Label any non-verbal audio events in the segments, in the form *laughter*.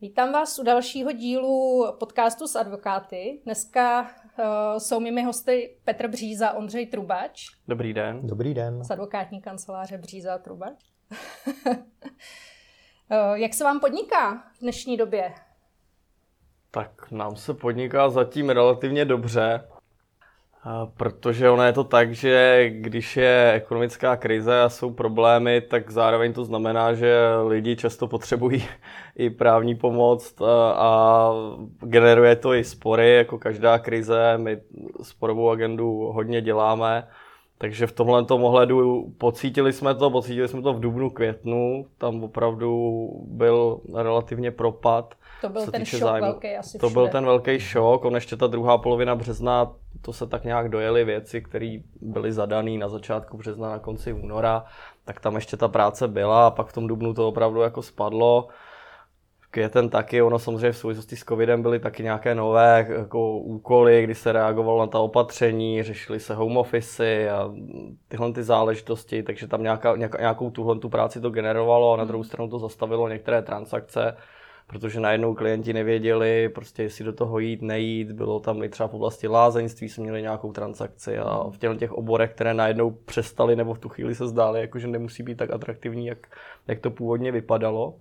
Vítám vás u dalšího dílu podcastu s advokáty. Dneska uh, jsou mými hosty Petr Bříza, Ondřej Trubač. Dobrý den. Dobrý den. Z advokátní kanceláře Bříza a Trubač. uh, *laughs* jak se vám podniká v dnešní době? Tak nám se podniká zatím relativně dobře. Protože ono je to tak, že když je ekonomická krize a jsou problémy, tak zároveň to znamená, že lidi často potřebují *laughs* i právní pomoc a generuje to i spory, jako každá krize. My sporovou agendu hodně děláme, takže v tomhle ohledu pocítili jsme to, pocítili jsme to v dubnu, květnu, tam opravdu byl relativně propad. To byl ten šok zájmu. velký asi To byl ten velký šok, on ještě ta druhá polovina března, to se tak nějak dojeli věci, které byly zadané na začátku března, na konci února, tak tam ještě ta práce byla a pak v tom dubnu to opravdu jako spadlo. Květen taky, ono samozřejmě v souvislosti s covidem byly taky nějaké nové jako úkoly, kdy se reagovalo na ta opatření, řešily se home office a tyhle ty záležitosti, takže tam nějaká, nějakou tuhle tu práci to generovalo a na druhou stranu to zastavilo některé transakce, protože najednou klienti nevěděli, prostě jestli do toho jít, nejít, bylo tam i třeba v oblasti lázeňství, jsme měli nějakou transakci a v těch, oborech, které najednou přestali nebo v tu chvíli se zdály, jakože nemusí být tak atraktivní, jak, jak to původně vypadalo.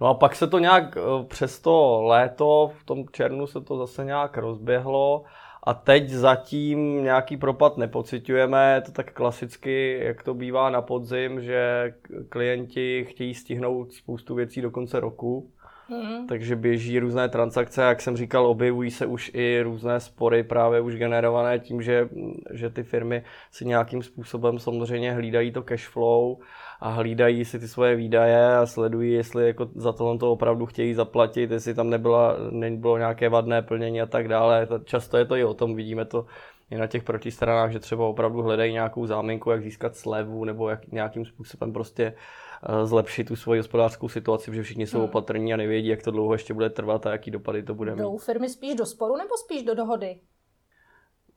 No a pak se to nějak eh, přes to léto, v tom červnu se to zase nějak rozběhlo a teď zatím nějaký propad nepocitujeme, je to tak klasicky, jak to bývá na podzim, že klienti chtějí stihnout spoustu věcí do konce roku. Mm. Takže běží různé transakce, jak jsem říkal, objevují se už i různé spory právě už generované tím, že, že ty firmy si nějakým způsobem samozřejmě hlídají to cash flow a hlídají si ty svoje výdaje a sledují, jestli jako za tohle to opravdu chtějí zaplatit, jestli tam nebyla, nebylo nějaké vadné plnění a tak dále. Často je to i o tom, vidíme to i na těch protistranách, že třeba opravdu hledají nějakou záminku, jak získat slevu nebo jak nějakým způsobem prostě eh, zlepšit tu svoji hospodářskou situaci, protože všichni jsou hmm. opatrní a nevědí, jak to dlouho ještě bude trvat a jaký dopady to bude mít. Jdou firmy spíš do sporu nebo spíš do dohody?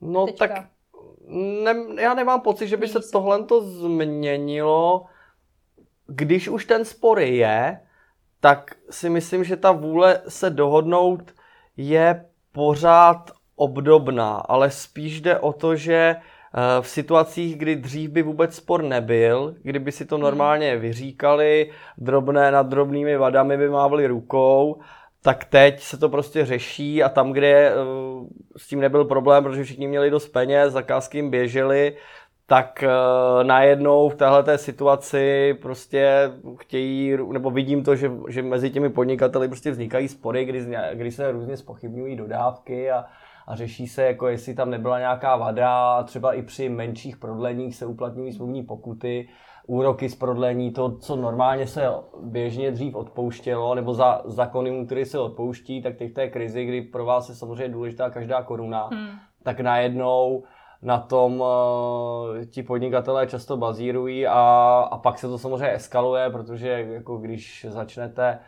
No Teďka. tak ne, já nemám pocit, že by se tohle to změnilo když už ten spor je, tak si myslím, že ta vůle se dohodnout je pořád obdobná, ale spíš jde o to, že eh, v situacích, kdy dřív by vůbec spor nebyl, kdyby si to hmm. normálně vyříkali, drobné nad drobnými vadami by mávali rukou, tak teď se to prostě řeší a tam, kde eh, s tím nebyl problém, protože všichni měli dost peněz, zakázky jim běžely, tak uh, najednou v téhle situaci prostě chtějí, nebo vidím to, že, že mezi těmi podnikateli prostě vznikají spory, kdy, kdy se různě spochybňují dodávky a, a řeší se, jako jestli tam nebyla nějaká vada, třeba i při menších prodleních se uplatňují smluvní pokuty, úroky z prodlení, to, co normálně se běžně dřív odpouštělo, nebo za, za konjunktury se odpouští, tak teď v té krizi, kdy pro vás je samozřejmě důležitá každá koruna, hmm. tak najednou na tom uh, ti podnikatelé často bazírují a, a pak se to samozřejmě eskaluje, protože jako když začnete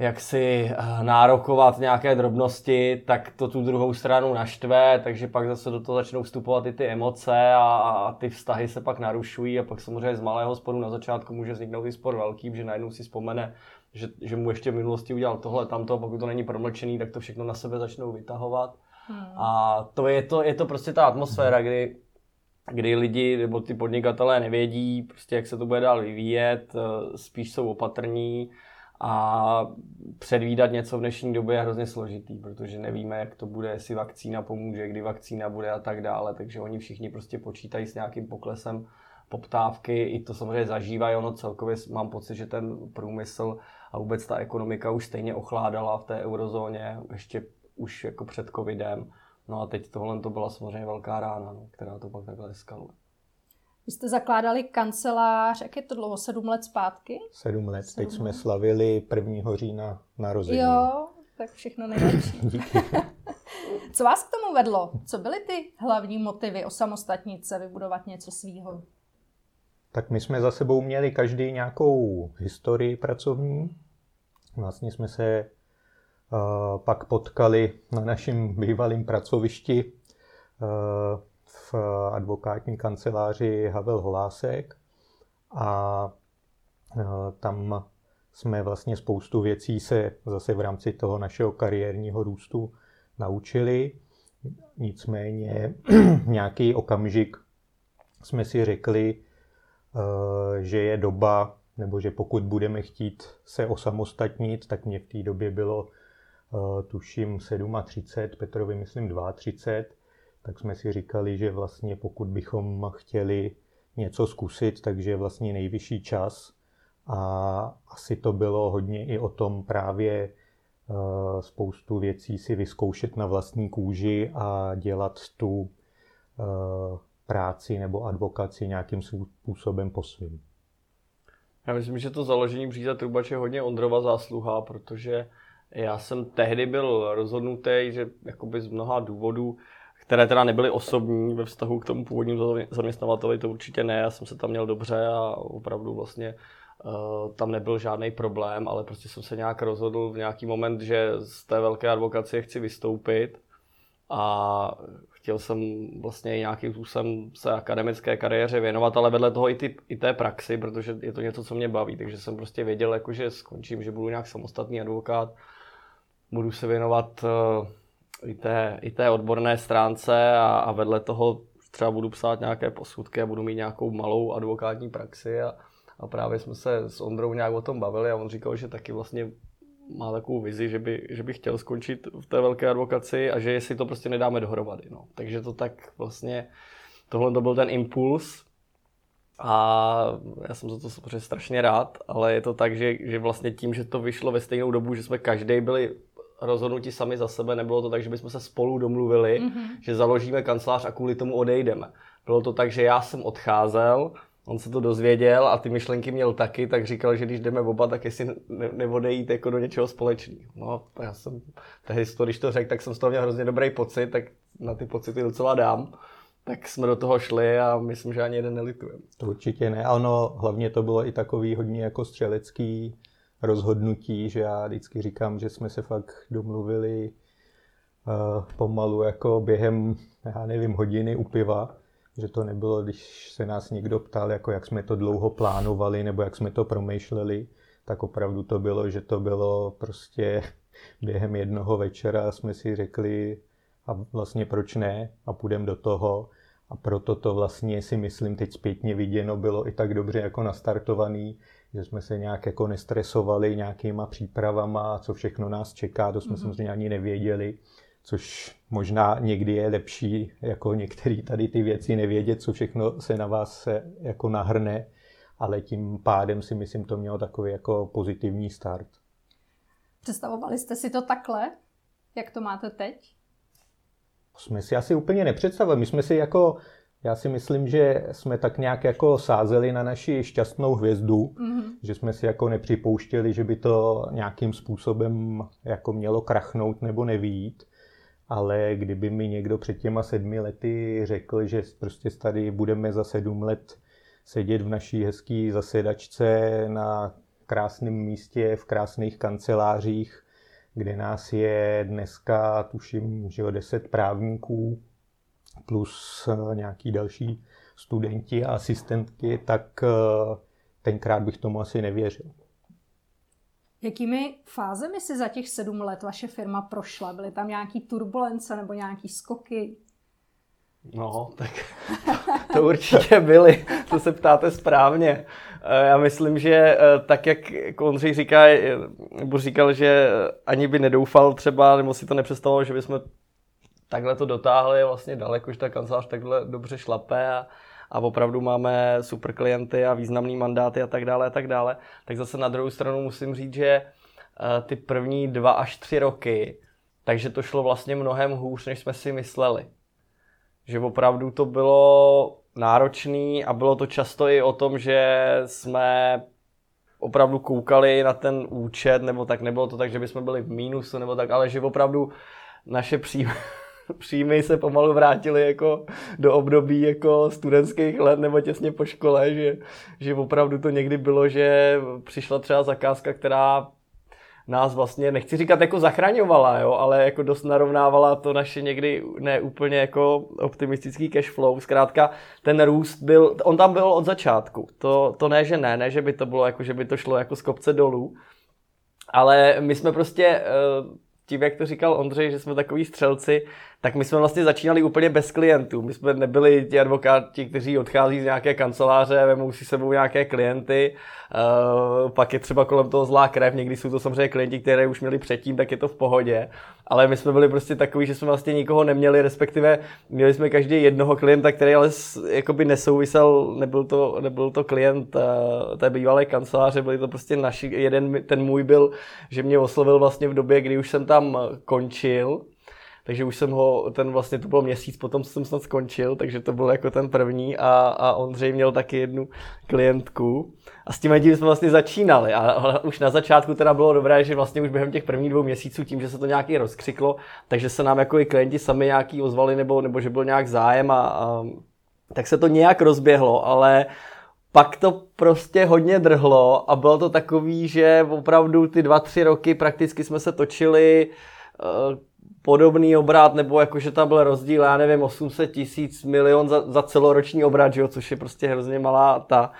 jak si eh, nárokovat nějaké drobnosti, tak to tu druhou stranu naštve, takže pak zase do toho začnou vstupovat i ty emoce a, a ty vztahy se pak narušují a pak samozřejmě z malého sporu na začátku může vzniknout i spor velký, že najednou si vzpomene, že, že mu ještě v minulosti udělal tohle, tamto, pokud to není promlčený, tak to všechno na sebe začnou vytahovat. Hmm. A to je to, je to prostě ta atmosféra, kdy, kdy lidi nebo ty podnikatelé nevědí, prostě jak se to bude dál vyvíjet, eh, spíš jsou opatrní a předvídat něco v dnešní době je hrozně složitý, protože nevíme, jak to bude, jestli vakcína pomůže, kdy vakcína bude a tak dále, takže oni všichni prostě počítají s nějakým poklesem poptávky, i to samozřejmě zažívají, ono celkově mám pocit, že ten průmysl a vůbec ta ekonomika už stejně ochládala v té eurozóně ještě už jako před covidem. No a teď tohle to byla samozřejmě velká rána, no, která to pak takhle eskaluje. Vy jste zakládali kancelář, jak je to dlouho, sedm let zpátky? Sedm let, sedm teď jsme slavili 1. října narození. Jo, tak všechno nejlepší. *laughs* *laughs* Co vás k tomu vedlo? Co byly ty hlavní motivy osamostatnit se, vybudovat něco svýho? Tak my jsme za sebou měli každý nějakou historii pracovní. Vlastně jsme se pak potkali na našem bývalém pracovišti v advokátní kanceláři Havel Holásek a tam jsme vlastně spoustu věcí se zase v rámci toho našeho kariérního růstu naučili. Nicméně *clears throat* nějaký okamžik jsme si řekli, eh, že je doba, nebo že pokud budeme chtít se osamostatnit, tak mě v té době bylo eh, tuším 37, Petrovi myslím 32, tak jsme si říkali, že vlastně pokud bychom chtěli něco zkusit, takže je vlastně nejvyšší čas. A asi to bylo hodně i o tom právě eh, spoustu věcí si vyzkoušet na vlastní kůži a dělat tu eh, práci nebo advokaci nějakým způsobem po svým. Já myslím, že to založení Bříza Trubač je hodně Ondrova zásluha, protože já jsem tehdy byl rozhodnutý, že jakoby z mnoha důvodů které teda nebyly osobní ve vztahu k tomu původnímu zaměstnavateli, to určitě ne, já jsem se tam měl dobře a opravdu vlastně uh, tam nebyl žádný problém, ale prostě jsem se nějak rozhodl v nějaký moment, že z té velké advokacie chci vystoupit a chtěl jsem vlastně nějakým způsobem se akademické kariéře věnovat, ale vedle toho i, ty, i té praxi, protože je to něco, co mě baví, takže jsem prostě věděl, jako, že skončím, že budu nějak samostatný advokát, budu se věnovat uh, i té, i té odborné stránce a, a vedle toho třeba budu psát nějaké posudky a budu mít nějakou malou advokátní praxi a, a právě jsme se s Ondrou nějak o tom bavili a on říkal, že taky vlastně má takovou vizi, že by, že by chtěl skončit v té velké advokaci a že jestli to prostě nedáme dohromady. No. Takže to tak vlastně, tohle to byl ten impuls a já jsem za to samozřejmě strašně rád, ale je to tak, že, že vlastně tím, že to vyšlo ve stejnou dobu, že jsme každý byli rozhodnutí sami za sebe, nebylo to tak, že bychom se spolu domluvili, mm-hmm. že založíme kancelář a kvůli tomu odejdeme. Bylo to tak, že já jsem odcházel, on se to dozvěděl a ty myšlenky měl taky, tak říkal, že když jdeme oba, tak jestli ne, neodejít jako do něčeho společného. No, já jsem tehdy, když to řekl, tak jsem z toho měl hrozně dobrý pocit, tak na ty pocity docela dám. Tak jsme do toho šli a myslím, že ani jeden nelitujeme. To určitě ne. A ono hlavně to bylo i takový hodně jako střelecký rozhodnutí, že já vždycky říkám, že jsme se fakt domluvili uh, pomalu jako během, já nevím, hodiny u piva, že to nebylo, když se nás někdo ptal, jako jak jsme to dlouho plánovali nebo jak jsme to promýšleli, tak opravdu to bylo, že to bylo prostě *laughs* během jednoho večera jsme si řekli a vlastně proč ne? A půjdeme do toho. A proto to vlastně si myslím teď zpětně viděno bylo i tak dobře jako nastartovaný, že jsme se nějak jako nestresovali nějakýma přípravama, co všechno nás čeká, to jsme mm-hmm. samozřejmě ani nevěděli, což možná někdy je lepší, jako některý tady ty věci nevědět, co všechno se na vás se jako nahrne, ale tím pádem si myslím, to mělo takový jako pozitivní start. Představovali jste si to takhle? Jak to máte teď? Jsme si asi úplně nepředstavili. My jsme si jako já si myslím, že jsme tak nějak jako sázeli na naši šťastnou hvězdu, mm-hmm. že jsme si jako nepřipouštěli, že by to nějakým způsobem jako mělo krachnout nebo nevít. Ale kdyby mi někdo před těma sedmi lety řekl, že prostě tady budeme za sedm let sedět v naší hezké zasedačce na krásném místě, v krásných kancelářích, kde nás je dneska, tuším, že o deset právníků, plus eh, nějaký další studenti a asistentky, tak eh, tenkrát bych tomu asi nevěřil. Jakými fázemi si za těch sedm let vaše firma prošla? Byly tam nějaký turbulence nebo nějaký skoky? No, tak *laughs* to určitě byly, to se ptáte správně. Eh, já myslím, že tak, jak Ondřej říká, nebo říkal, že ani by nedoufal třeba, nebo si to nepředstavoval, že bychom takhle to dotáhli vlastně daleko, že ta kancelář takhle dobře šlape a, a opravdu máme super klienty a významný mandáty a tak dále a tak dále, tak zase na druhou stranu musím říct, že eh, ty první dva až tři roky, takže to šlo vlastně mnohem hůř, než jsme si mysleli. Že opravdu to bylo náročný a bylo to často i o tom, že jsme opravdu koukali na ten účet, nebo tak nebylo to tak, že bychom byli v mínusu, nebo tak, ale že opravdu naše příjmy příjmy se pomalu vrátily jako do období jako studentských let nebo těsně po škole, že, že opravdu to někdy bylo, že přišla třeba zakázka, která nás vlastně, nechci říkat jako zachraňovala, jo, ale jako dost narovnávala to naše někdy neúplně jako optimistický cash flow. Zkrátka ten růst byl, on tam byl od začátku. To, to ne, že ne, ne, že by to bylo jako, že by to šlo jako z kopce dolů. Ale my jsme prostě, eh, tím, jak to říkal Ondřej, že jsme takový střelci, tak my jsme vlastně začínali úplně bez klientů. My jsme nebyli ti advokáti, kteří odchází z nějaké kanceláře, vemou si sebou nějaké klienty, uh, pak je třeba kolem toho zlá krev, někdy jsou to samozřejmě klienti, které už měli předtím, tak je to v pohodě. Ale my jsme byli prostě takový, že jsme vlastně nikoho neměli, respektive měli jsme každý jednoho klienta, který ale jakoby nesouvisel, nebyl to, nebyl to klient uh, té bývalé kanceláře, byli to prostě naši, jeden, ten můj byl, že mě oslovil vlastně v době, kdy už jsem tam končil, takže už jsem ho, ten vlastně to bylo měsíc potom, jsem snad skončil, takže to byl jako ten první a, a Ondřej měl taky jednu klientku. A s tím jsme vlastně začínali a, už na začátku teda bylo dobré, že vlastně už během těch prvních dvou měsíců tím, že se to nějaký rozkřiklo, takže se nám jako i klienti sami nějaký ozvali nebo, nebo že byl nějak zájem a, a tak se to nějak rozběhlo, ale pak to prostě hodně drhlo a bylo to takový, že opravdu ty dva, tři roky prakticky jsme se točili eh, podobný obrat, nebo jako, že tam byl rozdíl, já nevím, 800 tisíc milion za, za celoroční obrat, jo, což je prostě hrozně malá ta.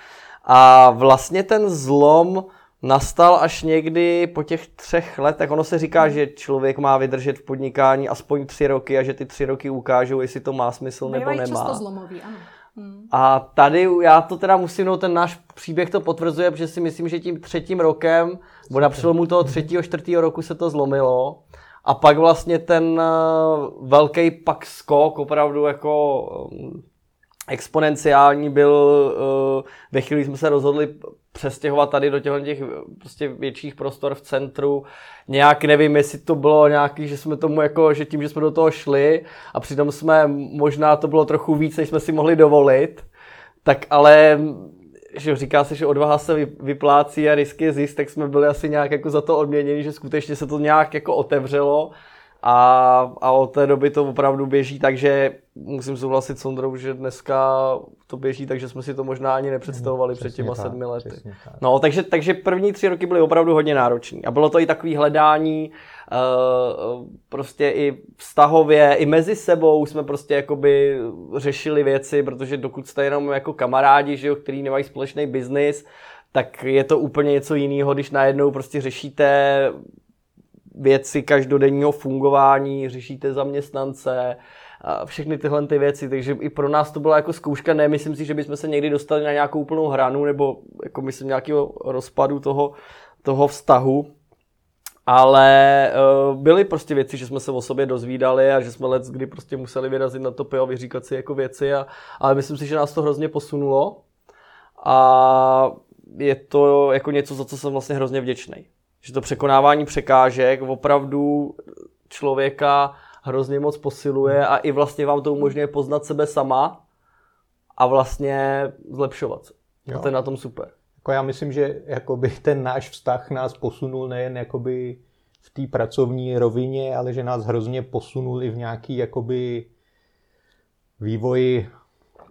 A vlastně ten zlom nastal až někdy po těch třech letech. Ono se říká, že člověk má vydržet v podnikání aspoň tři roky a že ty tři roky ukážou, jestli to má smysl nebo nemá. často zlomový, ano. Hmm. A tady já to teda musím, no ten náš příběh to potvrzuje, protože si myslím, že tím třetím rokem, nebo na přelomu toho třetího, čtvrtého roku se to zlomilo. A pak vlastně ten eh, velký pak skok, opravdu jako mm, exponenciální byl, eh, ve chvíli jsme se rozhodli přestěhovat tady do těch, těch prostě větších prostor v centru. Nějak nevím, jestli to bylo nějaký, že jsme tomu jako, že tím, že jsme do toho šli a přitom jsme, možná to bylo trochu víc, než jsme si mohli dovolit, tak ale že říká se, že odvaha se vyplácí a risk je zisk, tak jsme byli asi nějak jako za to odměněni, že skutečně se to nějak jako otevřelo a, a od té doby to opravdu běží, takže musím souhlasit s Ondrou, že dneska to běží, takže jsme si to možná ani nepředstavovali před těma tak, sedmi lety. No, takže, takže první tři roky byly opravdu hodně náročný a bylo to i takový hledání, uh, prostě i vztahově, i mezi sebou jsme prostě jakoby řešili věci, protože dokud jste jenom jako kamarádi, že jo, který nemají společný biznis, tak je to úplně něco jiného, když najednou prostě řešíte věci každodenního fungování, řešíte zaměstnance, a všechny tyhle ty věci, takže i pro nás to byla jako zkouška, ne, myslím si, že bychom se někdy dostali na nějakou úplnou hranu, nebo jako myslím nějakého rozpadu toho, toho vztahu, ale uh, byly prostě věci, že jsme se o sobě dozvídali a že jsme let kdy prostě museli vyrazit na to pivo, vyříkat si jako věci, a, ale myslím si, že nás to hrozně posunulo a je to jako něco, za co jsem vlastně hrozně vděčný že to překonávání překážek opravdu člověka hrozně moc posiluje a i vlastně vám to umožňuje poznat sebe sama a vlastně zlepšovat se. A to je na tom super. Jako já myslím, že jakoby ten náš vztah nás posunul nejen jakoby v té pracovní rovině, ale že nás hrozně posunul i v nějaký jakoby vývoji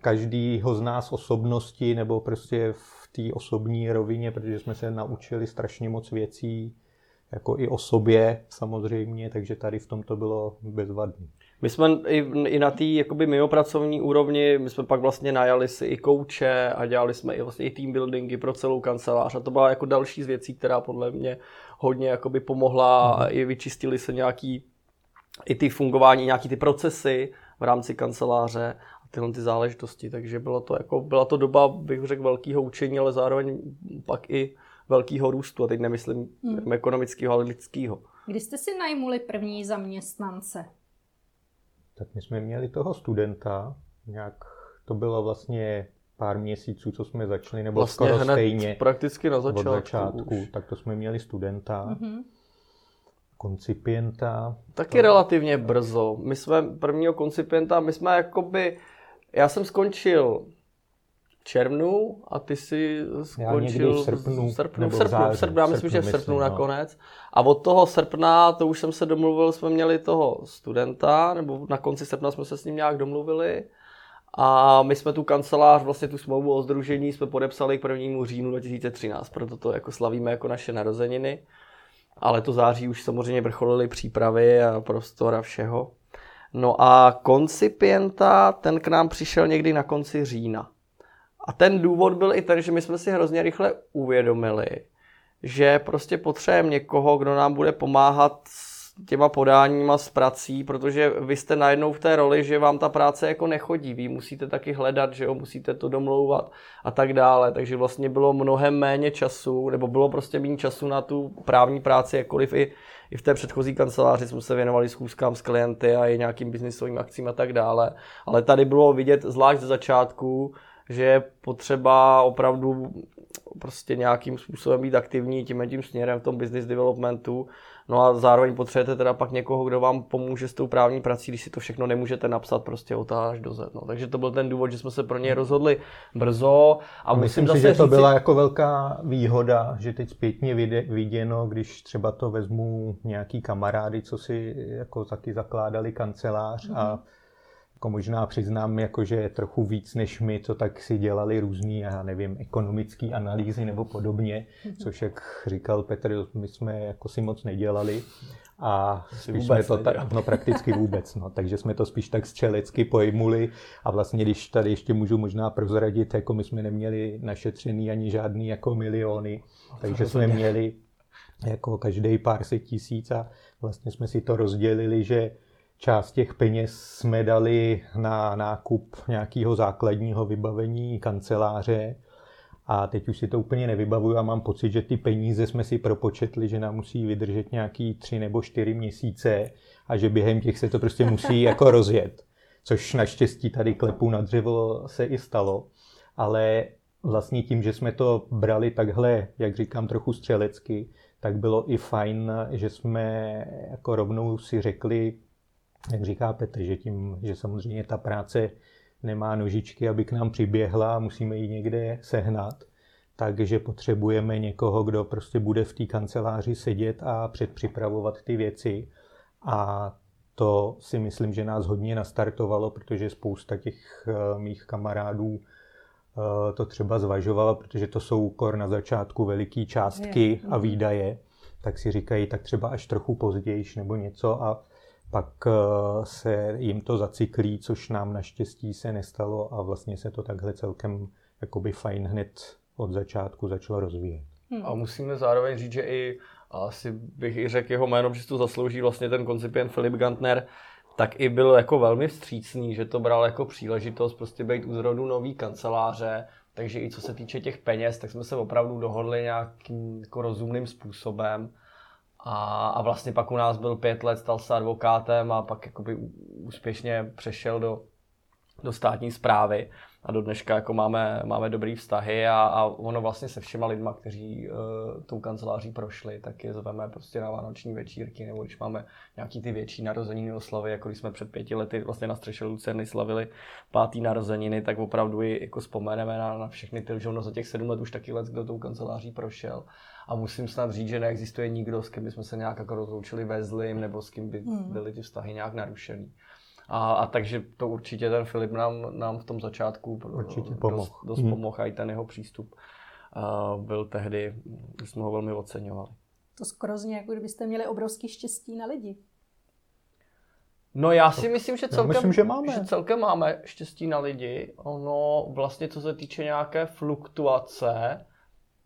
každého z nás osobnosti nebo prostě v té osobní rovině, protože jsme se naučili strašně moc věcí, jako i o sobě samozřejmě, takže tady v tom to bylo bezvadný. My jsme i, i na té jakoby mimopracovní úrovni, my jsme pak vlastně najali si i kouče a dělali jsme i vlastně i team buildingy pro celou kancelář a to byla jako další z věcí, která podle mě hodně jakoby pomohla mm. i vyčistili se nějaký i ty fungování, nějaký ty procesy v rámci kanceláře tyhle ty záležitosti, takže bylo to jako, byla to doba, bych řekl, velkého učení, ale zároveň pak i velkého růstu, a teď nemyslím hmm. ekonomického, ale lidského. Kdy jste si najmuli první zaměstnance? Tak my jsme měli toho studenta, nějak to bylo vlastně pár měsíců, co jsme začali, nebo vlastně skoro hned stejně. prakticky na začátku. Od začátku, už. tak to jsme měli studenta. Mm-hmm koncipienta. Taky to... relativně brzo. My jsme prvního koncipienta, my jsme jakoby já jsem skončil v červnu a ty si skončil v srpnu. V srpnu, v srpnu, v srpnu, já myslím, že v srpnu myslím, no. nakonec. A od toho srpna, to už jsem se domluvil, jsme měli toho studenta, nebo na konci srpna jsme se s ním nějak domluvili. A my jsme tu kancelář, vlastně tu smlouvu o združení jsme podepsali k 1. říjnu 2013, proto to jako slavíme jako naše narozeniny. ale to září už samozřejmě vrcholily přípravy a prostor a všeho. No a koncipienta, ten k nám přišel někdy na konci října. A ten důvod byl i ten, že my jsme si hrozně rychle uvědomili, že prostě potřebujeme někoho, kdo nám bude pomáhat s těma podáníma s prací, protože vy jste najednou v té roli, že vám ta práce jako nechodí, vy musíte taky hledat, že jo, musíte to domlouvat a tak dále, takže vlastně bylo mnohem méně času, nebo bylo prostě méně času na tu právní práci, jakkoliv i, i v té předchozí kanceláři jsme se věnovali schůzkám s klienty a i nějakým biznisovým akcím a tak dále, ale tady bylo vidět zvlášť ze začátku, že je potřeba opravdu prostě nějakým způsobem být aktivní tím tím směrem v tom business developmentu No a zároveň potřebujete teda pak někoho, kdo vám pomůže s tou právní prací, když si to všechno nemůžete napsat prostě od až do Z. No. Takže to byl ten důvod, že jsme se pro něj rozhodli brzo. A, a myslím si, že to říci... byla jako velká výhoda, že teď zpětně viděno, když třeba to vezmu nějaký kamarády, co si jako taky zakládali kancelář mm-hmm. a jako možná přiznám, jako že trochu víc než my, co tak si dělali různý, já nevím, ekonomické analýzy nebo podobně, mhm. což jak říkal Petr, my jsme jako si moc nedělali a spíš jsme to tak, no prakticky vůbec, no, takže jsme to spíš tak střelecky pojmuli a vlastně, když tady ještě můžu možná prozradit, jako my jsme neměli našetřený ani žádný jako miliony, takže jsme měli jako každý pár set tisíc a vlastně jsme si to rozdělili, že Část těch peněz jsme dali na nákup nějakého základního vybavení kanceláře a teď už si to úplně nevybavuju a mám pocit, že ty peníze jsme si propočetli, že nám musí vydržet nějaký tři nebo čtyři měsíce a že během těch se to prostě musí *laughs* jako rozjet. Což naštěstí tady klepu na dřevo se i stalo. Ale vlastně tím, že jsme to brali takhle, jak říkám, trochu střelecky, tak bylo i fajn, že jsme jako rovnou si řekli, jak říká Petr, že tím, že samozřejmě ta práce nemá nožičky, aby k nám přiběhla a musíme ji někde sehnat, takže potřebujeme někoho, kdo prostě bude v té kanceláři sedět a předpřipravovat ty věci. A to si myslím, že nás hodně nastartovalo, protože spousta těch eh, mých kamarádů eh, to třeba zvažovalo, protože to jsou kor na začátku veliké částky a výdaje, tak si říkají, tak třeba až trochu později nebo něco. A pak eh, se jim to zacyklí, což nám naštěstí se nestalo a vlastně se to takhle celkem jakoby fajn hned od začátku začalo rozvíjet. Hmm. A musíme zároveň říct, že i asi bych i řekl jeho jméno, že to zaslouží vlastně ten koncipient Filip Gantner, tak i byl jako velmi vstřícný, že to bral jako příležitost prostě být u zrodu nový kanceláře, takže i co se týče těch peněz, tak jsme se opravdu dohodli nějakým jako rozumným způsobem. A, a vlastně pak u nás byl pět let, stal se advokátem a pak jakoby úspěšně přešel do, do státní zprávy a do dneška jako máme, máme dobrý vztahy a, a ono vlastně se všema lidma, kteří uh, tou kanceláří prošli, tak je zveme prostě na vánoční večírky, nebo když máme nějaký ty větší narozeniny oslavy, jako když jsme před pěti lety vlastně na střeše Lucerny slavili pátý narozeniny, tak opravdu i jako vzpomeneme na, na všechny ty, že ono za těch sedm let už taky let, kdo tou kanceláří prošel a musím snad říct, že neexistuje nikdo, s kým bychom se nějak jako rozloučili ve zlým, nebo s kým by hmm. byly ty vztahy nějak narušený. A, a takže to určitě ten Filip nám, nám v tom začátku určitě dost, dost hmm. pomohl a i ten jeho přístup uh, byl tehdy, jsme ho velmi oceňovali. To skoro zní, jako kdybyste měli obrovský štěstí na lidi. No já si myslím, že celkem, myslím, že máme. že celkem máme štěstí na lidi. Ono vlastně, co se týče nějaké fluktuace,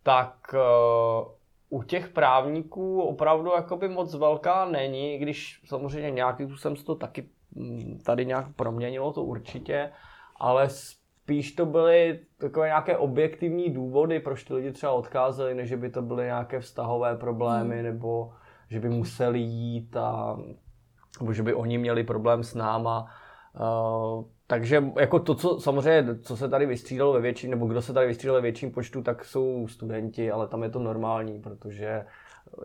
tak uh, u těch právníků opravdu jakoby moc velká není, když samozřejmě nějakým způsobem se to taky mm, tady nějak proměnilo, to určitě, ale spíš to byly takové nějaké objektivní důvody, proč ty lidi třeba odcházeli, než by to byly nějaké vztahové problémy, hmm. nebo že by museli jít a nebo že by oni měli problém s náma. Uh, takže jako to, co samozřejmě, co se tady vystřídalo ve větším, nebo kdo se tady vystřídal ve větším počtu, tak jsou studenti, ale tam je to normální, protože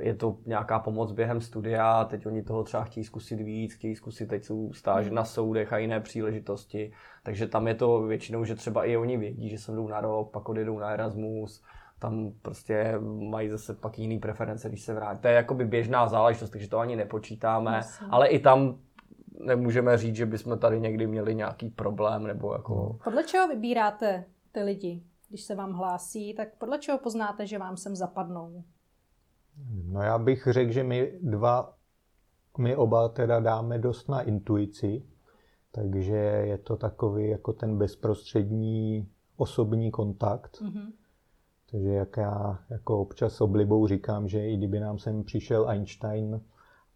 je to nějaká pomoc během studia, teď oni toho třeba chtějí zkusit víc, chtějí zkusit, teď jsou stáže na soudech a jiné příležitosti, takže tam je to většinou, že třeba i oni vědí, že se jdou na rok, pak odjedou na Erasmus, tam prostě mají zase pak jiný preference, když se vrátí. To je jakoby běžná záležitost, takže to ani nepočítáme, Myslím. ale i tam nemůžeme říct, že bychom tady někdy měli nějaký problém nebo jako... Podle čeho vybíráte ty lidi, když se vám hlásí, tak podle čeho poznáte, že vám sem zapadnou? No já bych řekl, že my dva, my oba teda dáme dost na intuici, takže je to takový jako ten bezprostřední osobní kontakt. Mm-hmm. Takže jak já jako občas oblibou říkám, že i kdyby nám sem přišel Einstein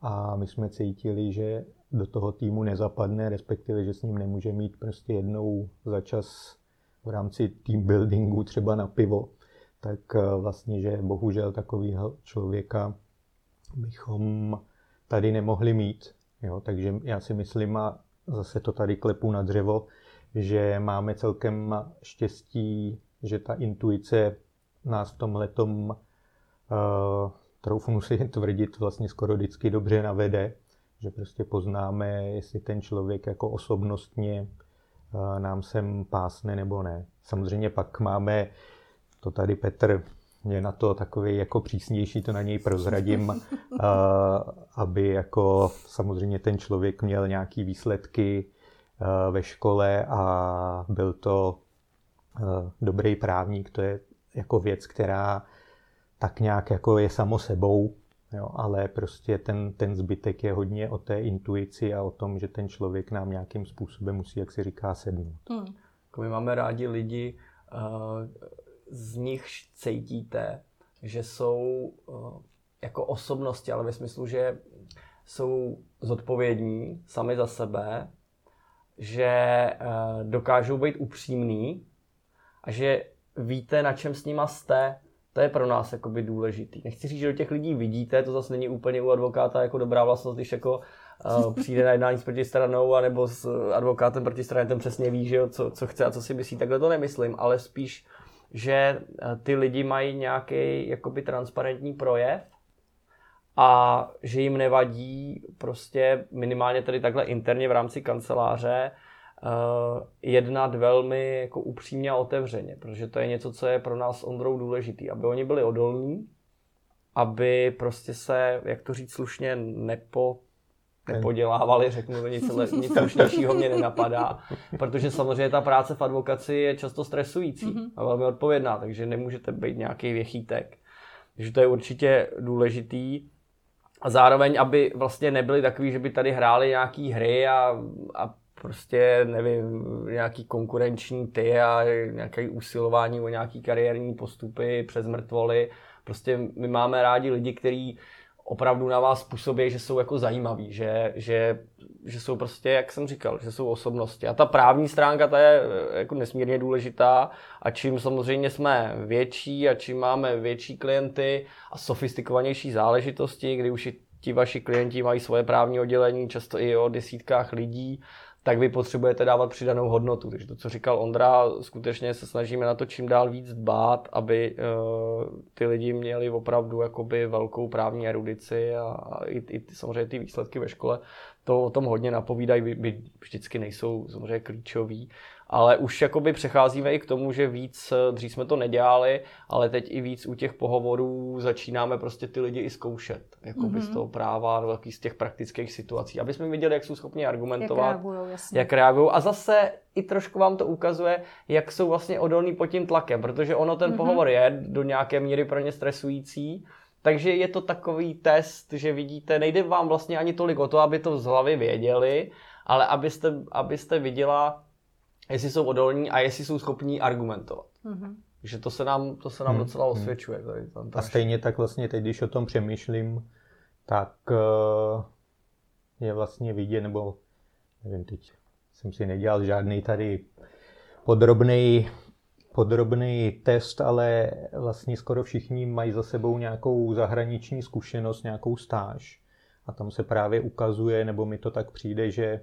a my jsme cítili, že do toho týmu nezapadne, respektive, že s ním nemůže mít prostě jednou za čas v rámci team buildingu třeba na pivo, tak eh, vlastně, že bohužel takového člověka bychom tady nemohli mít. Jo? Takže já si myslím, a zase to tady klepu na dřevo, že máme celkem štěstí, že ta intuice nás v tomhle tom, uh, troufnu si *laughs* tvrdit, vlastně skoro vždycky dobře navede, že prostě poznáme, jestli ten člověk jako osobnostně uh, nám sem pásne nebo ne. Samozřejmě pak máme, to tady Petr je na to takový jako přísnější, to na něj prozradím, uh, *laughs* aby jako samozřejmě ten člověk měl nějaký výsledky uh, ve škole a byl to dobrý právník, to je jako věc, která tak nějak jako je samo sebou, jo, ale prostě ten, ten zbytek je hodně o té intuici a o tom, že ten člověk nám nějakým způsobem musí, jak se říká, sednout. Hmm. My máme rádi lidi, uh, z nich cítíte, že jsou uh, jako osobnosti, ale ve smyslu, že jsou zodpovědní sami za sebe, že uh, dokážou být upřímný a že víte, na čem s nima jste, to je pro nás jakoby důležitý. Nechci říct, že do těch lidí vidíte, to zase není úplně u advokáta jako dobrá vlastnost, když jako uh, *laughs* přijde na jednání s protistranou, anebo s advokátem protistrany, ten přesně ví, že jo, co, co chce a co si myslí. Takhle to nemyslím, ale spíš, že eh, ty lidi mají nějaký jakoby transparentní projev a že jim nevadí prostě minimálně tady takhle interně v rámci kanceláře jednat velmi jako upřímně a otevřeně, protože to je něco, co je pro nás s Ondrou důležitý, aby oni byli odolní, aby prostě se, jak to říct slušně, nepo, nepodělávali, řeknu to nic, nic slušnějšího mě nenapadá, protože samozřejmě ta práce v advokaci je často stresující mm-hmm. a velmi odpovědná, takže nemůžete být nějaký věchýtek. Takže to je určitě důležitý. A zároveň, aby vlastně nebyli takový, že by tady hráli nějaký hry a, a prostě, nevím, nějaký konkurenční ty a nějaké usilování o nějaký kariérní postupy přes mrtvoly. Prostě my máme rádi lidi, kteří opravdu na vás působí, že jsou jako zajímaví, že, že, že jsou prostě, jak jsem říkal, že jsou osobnosti. A ta právní stránka ta je jako nesmírně důležitá a čím samozřejmě jsme větší a čím máme větší klienty a sofistikovanější záležitosti, kdy už ti vaši klienti mají svoje právní oddělení, často i o desítkách lidí, tak vy potřebujete dávat přidanou hodnotu. Takže to, co říkal Ondra, skutečně se snažíme na to čím dál víc dbát, aby uh, ty lidi měli opravdu jakoby velkou právní erudici a, a i, i samozřejmě ty výsledky ve škole to o tom hodně napovídají, by, by vždycky nejsou samozřejmě klíčový, ale už jakoby přecházíme i k tomu, že víc, eh, dřív jsme to nedělali, ale teď i víc u těch pohovorů začínáme prostě ty lidi i zkoušet, jakoby mm-hmm. z toho práva, z těch praktických situací, aby jsme viděli, jak jsou schopni argumentovat, jak reagují, jak reagují. A zase i trošku vám to ukazuje, jak jsou vlastně odolní pod tím tlakem, protože ono ten mm-hmm. pohovor je do nějaké míry pro ně stresující, takže je to takový test, že vidíte, nejde vám vlastně ani tolik o to, aby to z hlavy věděli, ale abyste, abyste viděla, jestli jsou odolní a jestli jsou schopní argumentovat. Mm-hmm. Takže to se nám, to se nám mm-hmm. docela osvědčuje. Tady, tam a stejně tak vlastně teď, když o tom přemýšlím, tak uh, je vlastně vidět, nebo nevím, teď jsem si nedělal žádný tady podrobný podrobný test, ale vlastně skoro všichni mají za sebou nějakou zahraniční zkušenost, nějakou stáž. A tam se právě ukazuje, nebo mi to tak přijde, že eh,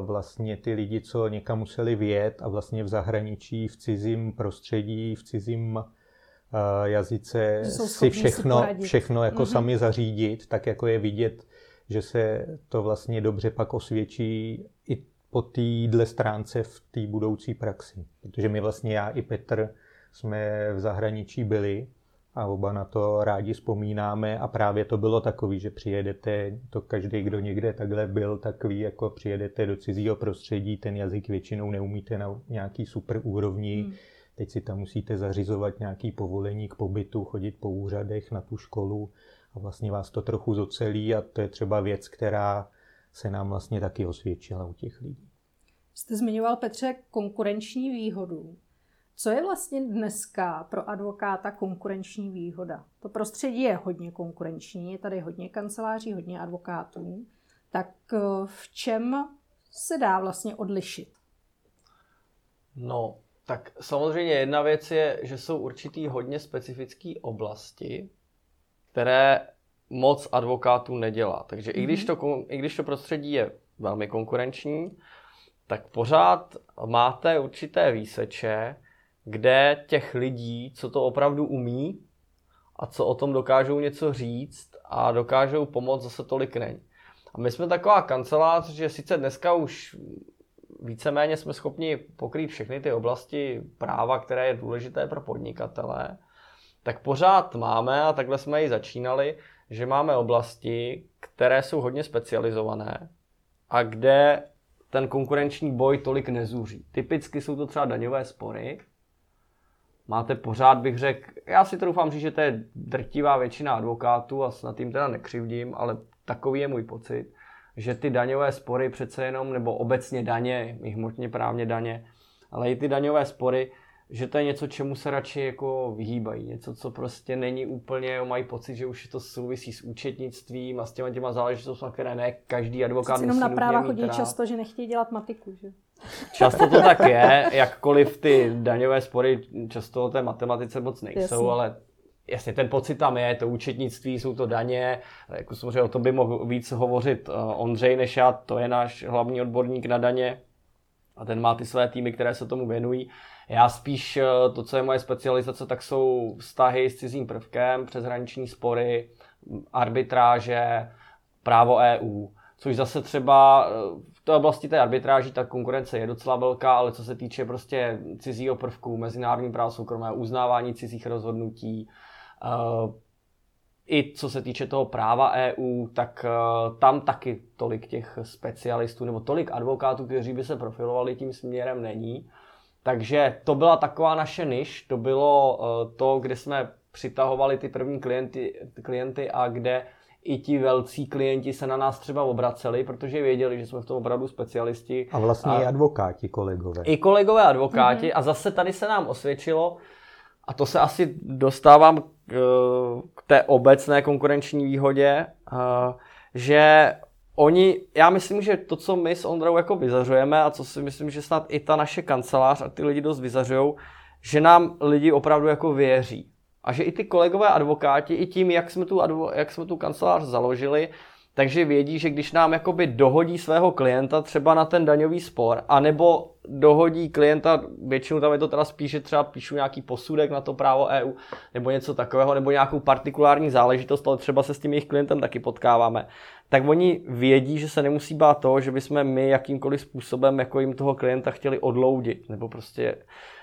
vlastně ty lidi, co někam museli vjet a vlastně v zahraničí, v cizím prostředí, v cizím eh, jazyce si všechno, si všechno jako mm-hmm. sami zařídit, tak jako je vidět, že se to vlastně dobře pak osvědčí i po téhle stránce v té budoucí praxi. Protože my vlastně, já i Petr, jsme v zahraničí byli a oba na to rádi vzpomínáme a právě to bylo takový, že přijedete, to každý, kdo někde takhle byl, takový jako přijedete do cizího prostředí, ten jazyk většinou neumíte na nějaký super úrovni, hmm. teď si tam musíte zařizovat nějaký povolení k pobytu, chodit po úřadech na tu školu a vlastně vás to trochu zocelí a to je třeba věc, která se nám vlastně taky osvědčila u těch lidí. Jste zmiňoval, Petře, konkurenční výhodu. Co je vlastně dneska pro advokáta konkurenční výhoda? To prostředí je hodně konkurenční, je tady hodně kanceláří, hodně advokátů. Tak eh, v čem se dá vlastně odlišit? No, tak samozřejmě jedna věc je, že jsou určitý hodně specifické oblasti, které moc advokátů nedělá. Takže mm-hmm. i, když mhm. to, i když to prostředí je velmi konkurenční, tak pořád máte určité výseče, kde těch lidí, co to opravdu umí a co o tom dokážou něco říct a dokážou pomoct, zase tolik není. A my jsme taková kancelář, že sice dneska už víceméně jsme schopni pokrýt všechny ty oblasti práva, které je důležité pro podnikatele, tak pořád máme, a takhle jsme i začínali, že máme oblasti, které jsou hodně specializované a kde ten konkurenční boj tolik nezůří. Typicky jsou to třeba daňové spory. Máte pořád, bych řekl, já si troufám říct, že to je drtivá většina advokátů a snad jim teda nekřivdím, ale takový je můj pocit, že ty daňové spory přece jenom, nebo obecně daně, i hmotně právně daně, ale i ty daňové spory, že to je něco, čemu se radši jako vyhýbají. Něco, co prostě není úplně, mají pocit, že už to souvisí s účetnictvím a s těma těma záležitostmi, které ne každý advokát musí jenom na práva chodí rád. často, že nechtějí dělat matiku, že? Často to tak je, jakkoliv ty daňové spory často o té matematice moc nejsou, Jasně. ale jasně, ten pocit tam je, to účetnictví, jsou to daně, jako samozřejmě o tom by mohl víc hovořit eh, Ondřej než já, to je náš hlavní odborník na daně a ten má ty své týmy, které se tomu věnují. Já spíš eh, to, co je moje specializace, tak jsou vztahy s cizím prvkem, přeshraniční spory, arbitráže, právo EU, což zase třeba eh, té oblasti té arbitráži ta konkurence je docela velká, ale co se týče prostě cizího prvku, mezinárodní právo soukromé, uznávání cizích rozhodnutí, eh, i co se týče toho práva EU, tak tam taky tolik těch specialistů nebo tolik advokátů, kteří by se profilovali tím směrem není. Takže to byla taková naše niž, to bylo uh, to, kde jsme přitahovali ty první klienty, klienty a kde i ti velcí klienti se na nás třeba obraceli, protože věděli, že jsme v tom opravdu specialisti. A vlastně a i advokáti kolegové. I kolegové advokáti. Mm-hmm. A zase tady se nám osvědčilo, a to se asi dostávám k, eh, k té obecné konkurenční výhodě, uh, že oni, já myslím, že to, co my s Ondrou jako vyzařujeme a co si myslím, že snad i ta naše kancelář a ty lidi dost vyzařují, že nám lidi opravdu jako věří. A že i ty kolegové advokáti, i tím, jak jsme tu, advo, jak jsme tu kancelář založili, takže vědí, že když nám jakoby dohodí svého klienta třeba na ten daňový spor, anebo dohodí klienta, většinou tam je to teda spíš, že třeba píšu nějaký posudek na to právo EU, nebo něco takového, nebo nějakou partikulární záležitost, ale třeba se s tím jejich klientem taky potkáváme, tak oni vědí, že se nemusí bát toho, že bychom my jakýmkoliv způsobem jako jim toho klienta chtěli odloudit, nebo prostě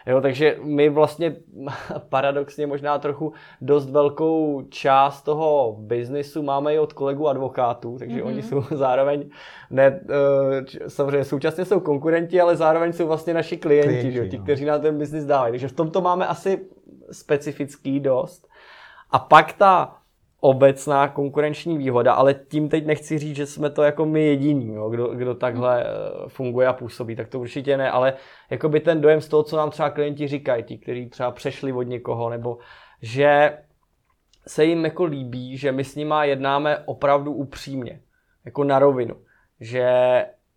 Jo, takže my vlastně *laughs* paradoxně možná trochu dost velkou část toho biznisu máme i od kolegů advokátů, takže mm-hmm. oni jsou *laughs* zároveň, ne, eh, samozřejmě současně jsou konkurenti, ale zároveň jsou vlastně naši klienti, klienti že? ti, no. kteří na ten biznis dávají. Takže v tomto máme asi specifický dost. A pak ta obecná konkurenční výhoda, ale tím teď nechci říct, že jsme to jako my jediní, jo, kdo, kdo takhle eh, funguje a působí, tak to určitě ne, ale jako by ten dojem z toho, co nám třeba klienti říkají, ti, kteří třeba přešli od někoho, nebo že se jim jako líbí, že my s nima jednáme opravdu upřímně, jako na rovinu, že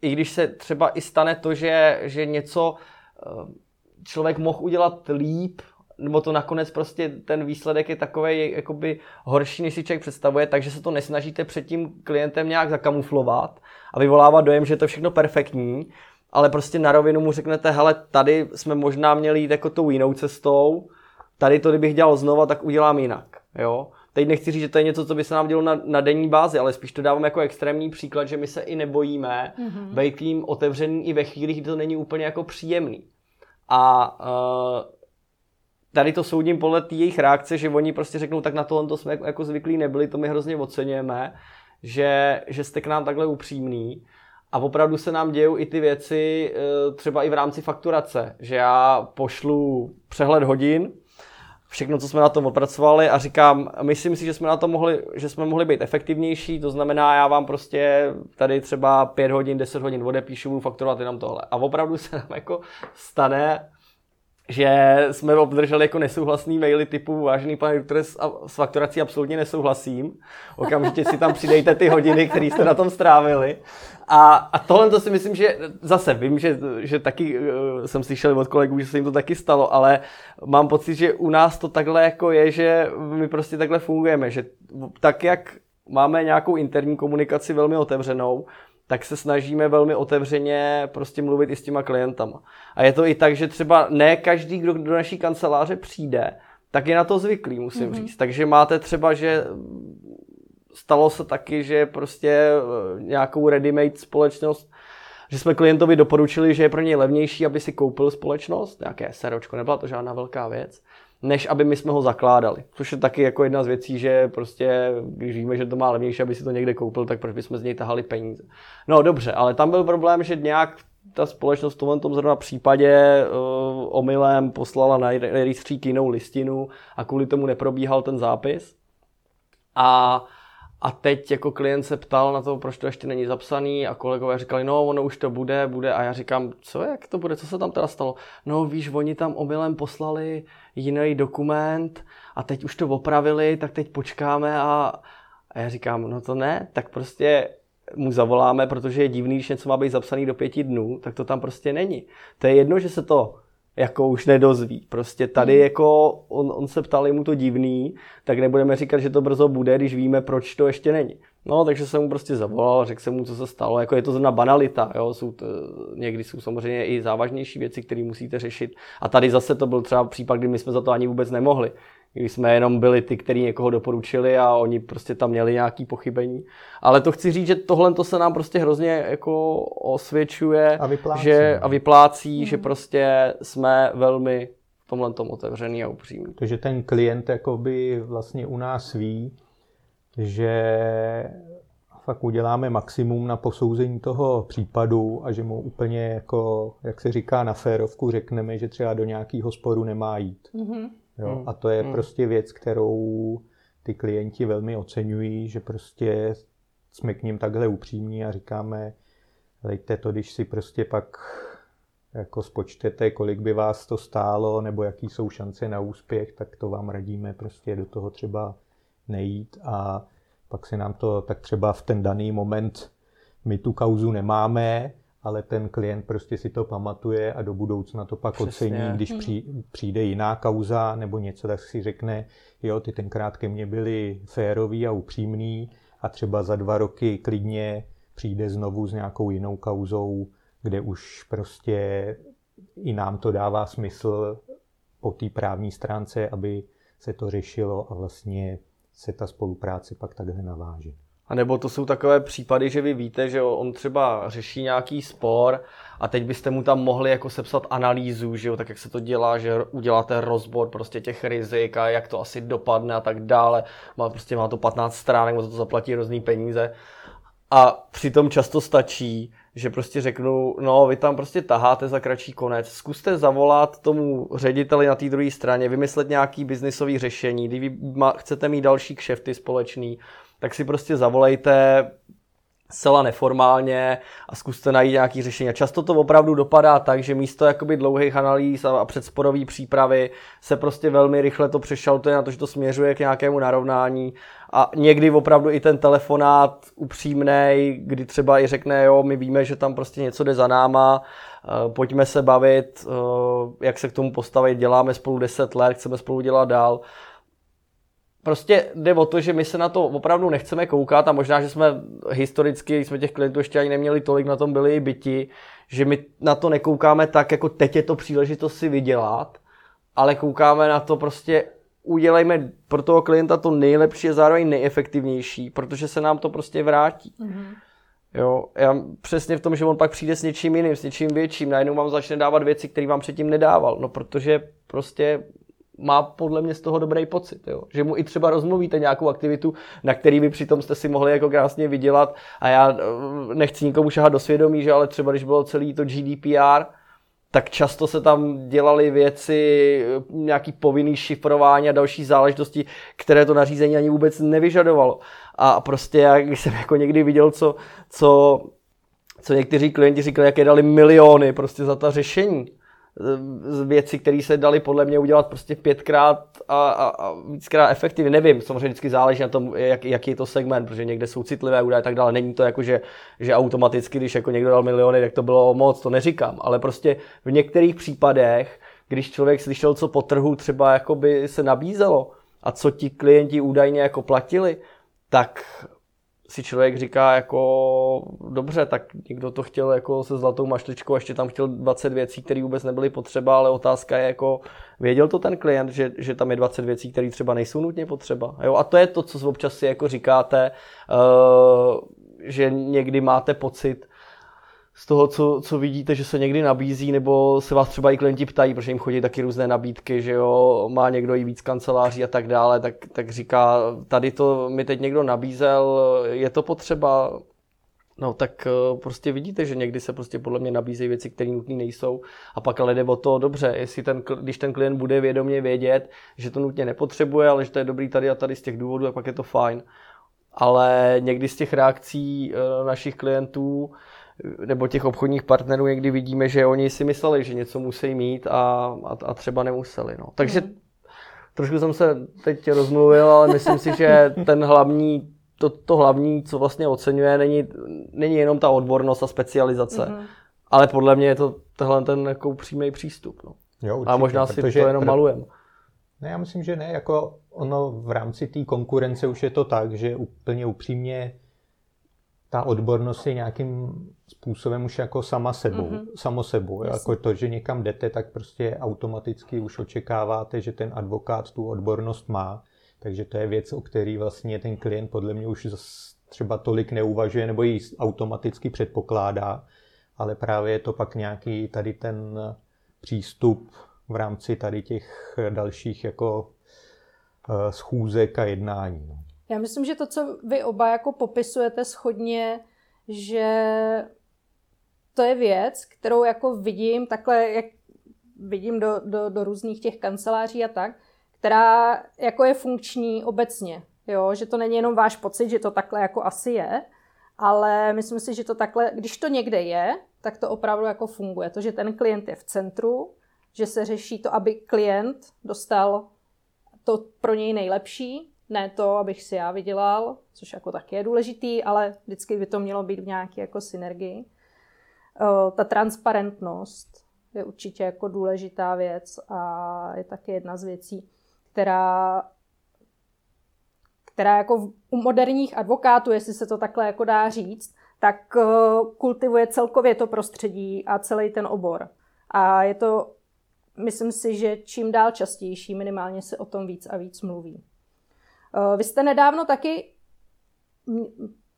i když se třeba i stane to, že, že něco eh, člověk mohl udělat líp, nebo to nakonec prostě ten výsledek je takový jakoby horší, než si člověk představuje, takže se to nesnažíte před tím klientem nějak zakamuflovat a vyvolávat dojem, že je to všechno perfektní, ale prostě na rovinu mu řeknete, hele, tady jsme možná měli jít jako tou jinou cestou, tady to, kdybych dělal znova, tak udělám jinak, jo. Teď nechci říct, že to je něco, co by se nám dělo na, na denní bázi, ale spíš to dávám jako extrémní příklad, že my se i nebojíme mm-hmm. být tím otevřený i ve chvíli, kdy to není úplně jako příjemný. A uh, tady to soudím podle té jejich reakce, že oni prostě řeknou, tak na tohle to jsme jako, jako zvyklí nebyli, to my hrozně oceňujeme, že, že jste k nám takhle upřímný. a opravdu se nám dějou i ty věci eh, třeba i v rámci fakturace, že já pošlu přehled hodin, všechno, co jsme na tom odpracovali a říkám, myslím si, že jsme na to mohli, že jsme mohli být efektivnější, to znamená, já vám prostě tady třeba 5 hodin, 10 hodin odepíšu, budu fakturovat jenom tohle. A opravdu se nám jako stane, že jsme obdrželi jako nesouhlasný maily typu vážený pane doktore, s, s fakturací absolutně nesouhlasím. Okamžitě si tam přidejte ty hodiny, které jste na tom strávili. A, a tohle to si myslím, že zase vím, že, že taky uh, jsem slyšel od kolegů, že se jim to taky stalo, ale mám pocit, že u nás to takhle jako je, že my prostě takhle fungujeme, že tak jak máme nějakou interní komunikaci velmi otevřenou, tak se snažíme velmi otevřeně prostě mluvit i s těma klientama. A je to i tak, že třeba ne každý, kdo do naší kanceláře přijde, tak je na to zvyklý, musím mm-hmm. říct. Takže máte třeba, že stalo se taky, že prostě eh, nějakou ready-made společnost, že jsme klientovi doporučili, že je pro něj levnější, aby si koupil společnost, nějaké seročko, nebyla to žádná velká věc, než aby my jsme ho zakládali. Což je taky jako jedna z věcí, že prostě, když víme, že to má levnější, aby si to někde koupil, tak proč bychom z něj tahali peníze. No dobře, ale tam byl problém, že nějak ta společnost v tomhle tom zrovna případě uh, omylem poslala na rejstřík jinou listinu a kvůli tomu neprobíhal ten zápis. A a teď jako klient se ptal na to, proč to ještě není zapsaný a kolegové říkali, no ono už to bude, bude a já říkám, co jak to bude, co se tam teda stalo? No víš, oni tam omylem poslali jiný dokument a teď už to opravili, tak teď počkáme a, a já říkám, no to ne, tak prostě mu zavoláme, protože je divný, když něco má být zapsaný do pěti dnů, tak to tam prostě není. To je jedno, že se to jako už nedozví. Prostě tady hmm. jako on, on se ptal, je mu to divný, tak nebudeme říkat, že to brzo bude, když víme, proč to ještě není. No, takže jsem mu prostě zavolal, řekl jsem mu, co se stalo. Jako je to zrovna banalita, jo? Jsou to, někdy jsou samozřejmě i závažnější věci, které musíte řešit. A tady zase to byl třeba případ, kdy my jsme za to ani vůbec nemohli když jsme jenom byli ty, kteří někoho doporučili a oni prostě tam měli nějaké pochybení. Ale to chci říct, že tohle to se nám prostě hrozně jako osvědčuje a vyplácí, že, a vyplácí mm. že prostě jsme velmi v tomhle tom otevřený a upřímný. Takže ten klient jakoby vlastně u nás ví, že fakt uděláme maximum na posouzení toho případu a že mu úplně jako, jak se říká na férovku, řekneme, že třeba do nějakého sporu nemá jít. Mm-hmm. Jo? Hmm. A to je hmm. prostě věc, kterou ty klienti velmi oceňují, že prostě jsme k ním takhle upřímní a říkáme, lejte to, když si prostě pak jako spočtete, kolik by vás to stálo, nebo jaký jsou šance na úspěch, tak to vám radíme prostě do toho třeba nejít a pak se nám to tak třeba v ten daný moment my tu kauzu nemáme, ale ten klient prostě si to pamatuje a do budoucna to pak Přesně. ocení, když hmm. přijde jiná kauza nebo něco, tak si řekne, jo, ty tenkrát ke mně byli férový a upřímný a třeba za dva roky klidně přijde znovu s nějakou jinou kauzou, kde už prostě i nám to dává smysl po té právní stránce, aby se to řešilo a vlastně se ta spolupráce pak takhle naváže. A nebo to jsou takové případy, že vy víte, že on třeba řeší nějaký spor a teď byste mu tam mohli jako sepsat analýzu, že jo, tak jak se to dělá, že uděláte rozbor prostě těch rizik a jak to asi dopadne a tak dále. Má, prostě má to 15 stránek, za to zaplatí různý peníze. A přitom často stačí, že prostě řeknu, no vy tam prostě taháte za kratší konec, zkuste zavolat tomu řediteli na té druhé straně, vymyslet nějaký biznisový řešení, když vy chcete mít další kšefty společný, tak si prostě zavolejte zcela neformálně a zkuste najít nějaký řešení. A často to opravdu dopadá tak, že místo jakoby dlouhých analýz a předsporové přípravy se prostě velmi rychle to přešaltuje na to, že to směřuje k nějakému narovnání a někdy opravdu i ten telefonát upřímný, kdy třeba i řekne, jo, my víme, že tam prostě něco jde za náma, eh, pojďme se bavit, eh, jak se k tomu postavit, děláme spolu 10 let, chceme spolu dělat dál prostě jde o to, že my se na to opravdu nechceme koukat a možná, že jsme historicky, jsme těch klientů ještě ani neměli tolik, na tom byli i byti, že my na to nekoukáme tak, jako teď je to příležitost si vydělat, ale koukáme na to prostě udělejme pro toho klienta to nejlepší a zároveň nejefektivnější, protože se nám to prostě vrátí. Mm-hmm. Jo, já přesně v tom, že on pak přijde s něčím jiným, s něčím větším, najednou vám začne dávat věci, které vám předtím nedával, no protože prostě má podle mě z toho dobrý pocit, jo? že mu i třeba rozmluvíte nějakou aktivitu, na který by přitom jste si mohli jako krásně vydělat a já eh, nechci nikomu šahat do svědomí, že ale třeba když bylo celý to GDPR, tak často se tam dělaly věci, nějaký povinný šifrování a další záležitosti, které to nařízení ani vůbec nevyžadovalo. A prostě já, když jsem jako někdy viděl, co, co, co někteří klienti říkali, jaké dali miliony prostě za ta řešení, věci, které se daly podle mě udělat prostě pětkrát a, a, a víckrát efektivně. Nevím, samozřejmě vždycky záleží na tom, jak, jaký je to segment, protože někde jsou citlivé údaje a tak dále. Není to jako, že, že automaticky, když jako někdo dal miliony, tak to bylo moc, to neříkám. Ale prostě v některých případech, když člověk slyšel, co po trhu třeba jakoby se nabízelo a co ti klienti údajně jako platili, tak si člověk říká jako dobře, tak někdo to chtěl jako se zlatou mašličkou ještě tam chtěl 20 věcí, které vůbec nebyly potřeba, ale otázka je jako, věděl to ten klient, že, že tam je 20 věcí, které třeba nejsou nutně potřeba. Jo? A to je to, co občas si jako říkáte, uh, že někdy máte pocit, z toho, co, co vidíte, že se někdy nabízí, nebo se vás třeba i klienti ptají, protože jim chodí taky různé nabídky, že jo, má někdo i víc kanceláří a tak dále, tak, tak říká, tady to mi teď někdo nabízel, je to potřeba, No tak eh, prostě vidíte, že někdy se prostě podle mě nabízejí věci, které nutné nejsou a pak ale jde o to dobře, jestli ten, když ten klient bude vědomě vědět, že to nutně nepotřebuje, ale že to je dobrý tady a tady z těch důvodů, tak pak je to fajn. Ale někdy z těch reakcí eh, našich klientů nebo těch obchodních partnerů někdy vidíme, že oni si mysleli, že něco musí mít a, a, a třeba nemuseli. No. Takže mm. trošku jsem se teď rozmluvil, ale myslím si, že ten hlavní, to, to hlavní, co vlastně oceňuje, není, není jenom ta odbornost a specializace, mm. ale podle mě je to tenhle ten jako přímý přístup. No. Jo, určitě, a možná si to jenom pr- malujem. Ne, já myslím, že ne. Jako ono v rámci té konkurence už je to tak, že úplně upřímně ta odbornost je nějakým způsobem už jako sama sebou, mm-hmm. samo sebou. Jasně. Jako to, že někam jdete, tak prostě automaticky už očekáváte, že ten advokát tu odbornost má. Takže to je věc, o který vlastně ten klient podle mě už třeba tolik neuvažuje nebo ji automaticky předpokládá. Ale právě je to pak nějaký tady ten přístup v rámci tady těch dalších jako eh, schůzek a jednání. No. Já myslím, že to, co vy oba jako popisujete schodně, že to je věc, kterou jako vidím takhle, jak vidím do, do, do různých těch kanceláří a tak, která jako je funkční obecně. Jo? Že to není jenom váš pocit, že to takhle jako asi je, ale myslím si, že to takhle, když to někde je, tak to opravdu jako funguje. To, že ten klient je v centru, že se řeší to, aby klient dostal to pro něj nejlepší, ne to, abych si já vydělal, což jako taky je důležitý, ale vždycky by to mělo být v nějaké jako synergii. Eh, ta transparentnost je určitě jako důležitá věc a je taky jedna z věcí, která která jako u moderních advokátů, jestli se to takhle jako dá říct, tak eh, kultivuje celkově to prostředí a celý ten obor. A je to, myslím si, že čím dál častější, minimálně se o tom víc a víc mluví. Eh, vy jste nedávno taky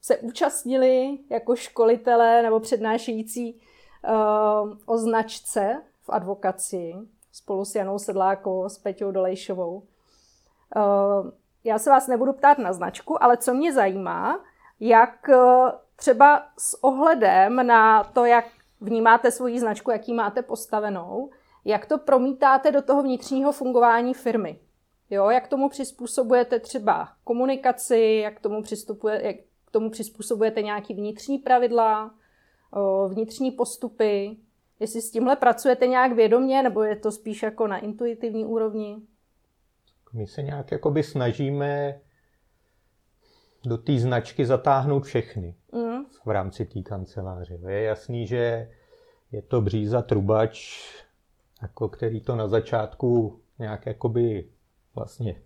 se účastnili jako školitelé nebo přednášející uh, o značce v advokaci spolu s Janou Sedlákovou, s Peťou Dolejšovou. Uh, já se vás nebudu ptát na značku, ale co mě zajímá, jak třeba s ohledem na to, jak vnímáte svoji značku, jaký máte postavenou, jak to promítáte do toho vnitřního fungování firmy. Jo, jak tomu přizpůsobujete třeba komunikaci, jak tomu, přistupuje, jak k tomu přizpůsobujete nějaký vnitřní pravidla, vnitřní postupy, jestli s tímhle pracujete nějak vědomě, nebo je to spíš jako na intuitivní úrovni? My se nějak jakoby snažíme do té značky zatáhnout všechny mm. v rámci té kanceláře. Je jasný, že je to bříza trubač, jako který to na začátku nějak jakoby vlastně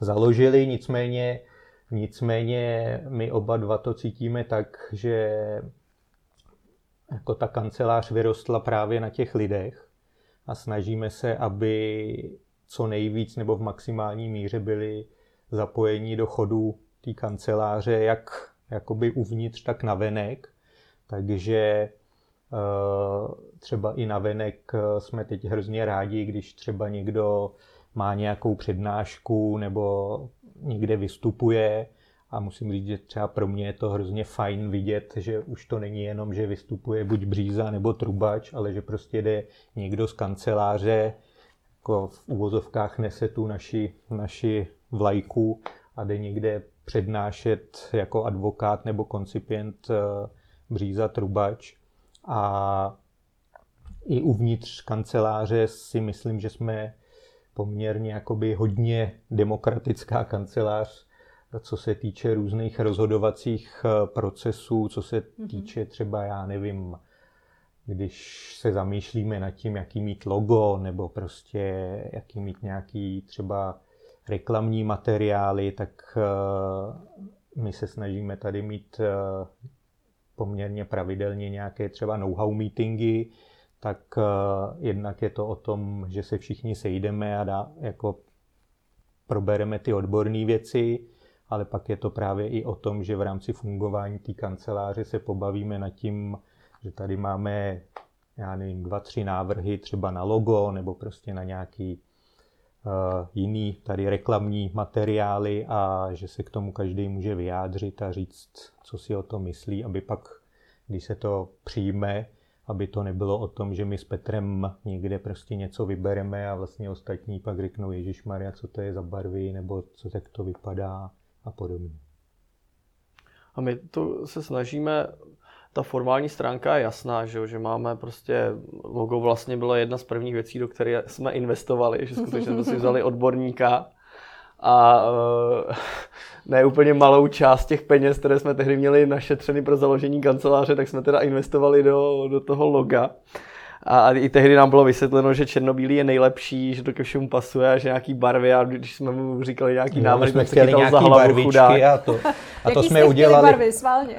založili, nicméně, nicméně my oba dva to cítíme tak, že jako ta kancelář vyrostla právě na těch lidech a snažíme se, aby co nejvíc nebo v maximální míře byli zapojení do chodu té kanceláře, jak jakoby uvnitř, tak na venek. Takže eh, třeba i na venek jsme teď hrozně rádi, když třeba někdo má nějakou přednášku nebo někde vystupuje a musím říct, že třeba pro mě je to hrozně fajn vidět, že už to není jenom, že vystupuje buď bříza nebo trubač, ale že prostě jde někdo z kanceláře, jako v úvozovkách nese tu naši, naši vlajku a jde někde přednášet jako advokát nebo koncipient eh, bříza trubač. A i uvnitř kanceláře si myslím, že jsme poměrně jakoby hodně demokratická kancelář, co se týče různých rozhodovacích eh, procesů, co se mhm. týče třeba, já nevím, když se zamýšlíme nad tím, jaký mít logo, nebo prostě jaký mít nějaký třeba reklamní materiály, tak eh, my se snažíme tady mít eh, poměrně pravidelně nějaké třeba know-how meetingy, tak jednak je to o tom, že se všichni sejdeme a dá, jako probereme ty odborné věci, ale pak je to právě i o tom, že v rámci fungování té kanceláře se pobavíme nad tím, že tady máme, já nevím, dva, tři návrhy třeba na logo nebo prostě na nějaký uh, jiný tady reklamní materiály a že se k tomu každý může vyjádřit a říct, co si o tom myslí, aby pak, když se to přijme, aby to nebylo o tom, že my s Petrem někde prostě něco vybereme a vlastně ostatní pak řeknou Ježíš Maria, co to je za barvy, nebo co tak to vypadá a podobně. A my to se snažíme, ta formální stránka je jasná, že, že máme prostě, logo vlastně bylo jedna z prvních věcí, do které jsme investovali, že skutečně jsme si vzali odborníka a uh, *laughs* ne úplně malou část těch peněz, které jsme tehdy měli našetřeny pro založení kanceláře, tak jsme teda investovali do, do toho loga. A, i tehdy nám bylo vysvětleno, že černobílý je nejlepší, že to ke všemu pasuje a že nějaký barvy a když jsme mu říkali nějaký no, návrh, jsme chtěli nějaký za hlavu chudák. A to, a *laughs* to jsme udělali. barvy, sválně?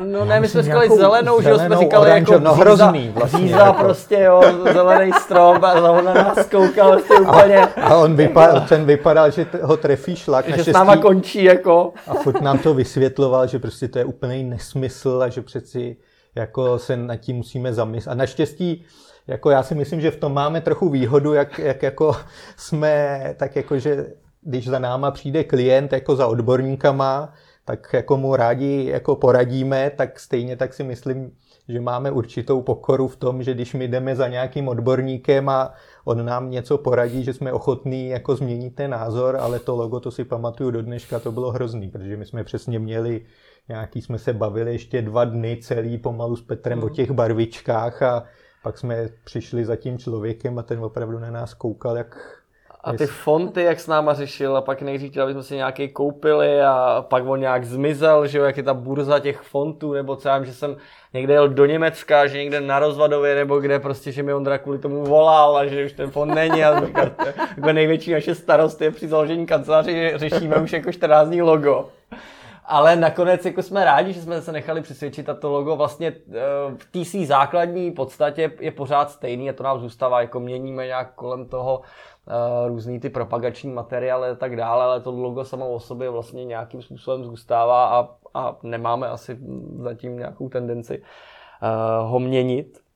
No ne, my jsme říkali zelenou, že jsme říkali jako no, hrozný, vlastně, zíza jako. prostě, jo, zelený strom a on na nás koukal vlastně úplně. A, a on vypadal, ten vypadal, že ho trefí šlak. Že s náma končí jako. A furt nám to vysvětloval, že prostě to je úplný nesmysl a že přeci jako se nad tím musíme zamyslet. A naštěstí, jako já si myslím, že v tom máme trochu výhodu, jak, jak jako jsme, tak jako, že když za náma přijde klient jako za odborníkama, tak jako mu rádi jako poradíme, tak stejně tak si myslím, že máme určitou pokoru v tom, že když my jdeme za nějakým odborníkem a on nám něco poradí, že jsme ochotní jako změnit ten názor, ale to logo, to si pamatuju do dneška, to bylo hrozný, protože my jsme přesně měli nějaký jsme se bavili ještě dva dny celý pomalu s Petrem mm. o mhm. těch barvičkách a pak jsme přišli za tím člověkem a ten opravdu na nás koukal, jak a ty fonty, jak s náma řešil, a pak nejdřív chtěl, aby jsme si nějaký koupili a pak on nějak zmizel, že jo, jak je ta burza těch fontů, nebo co já vím, že jsem někde jel do Německa, že někde na Rozvadově, nebo kde prostě, že mi Ondra kvůli tomu volal a že už ten fond není a říkal, jako největší naše starost je při založení kanceláře, že řešíme už jako 14 dní logo. Ale nakonec jako jsme rádi, že jsme se nechali přesvědčit a to logo vlastně eh, v té základní podstatě je pořád stejný a to nám zůstává, jako měníme nějak kolem toho uh, různý ty propagační materiály a tak dále, ale to logo samo o sobě vlastně nějakým způsobem zůstává a, a nemáme asi zatím nějakou tendenci uh, ho měnit.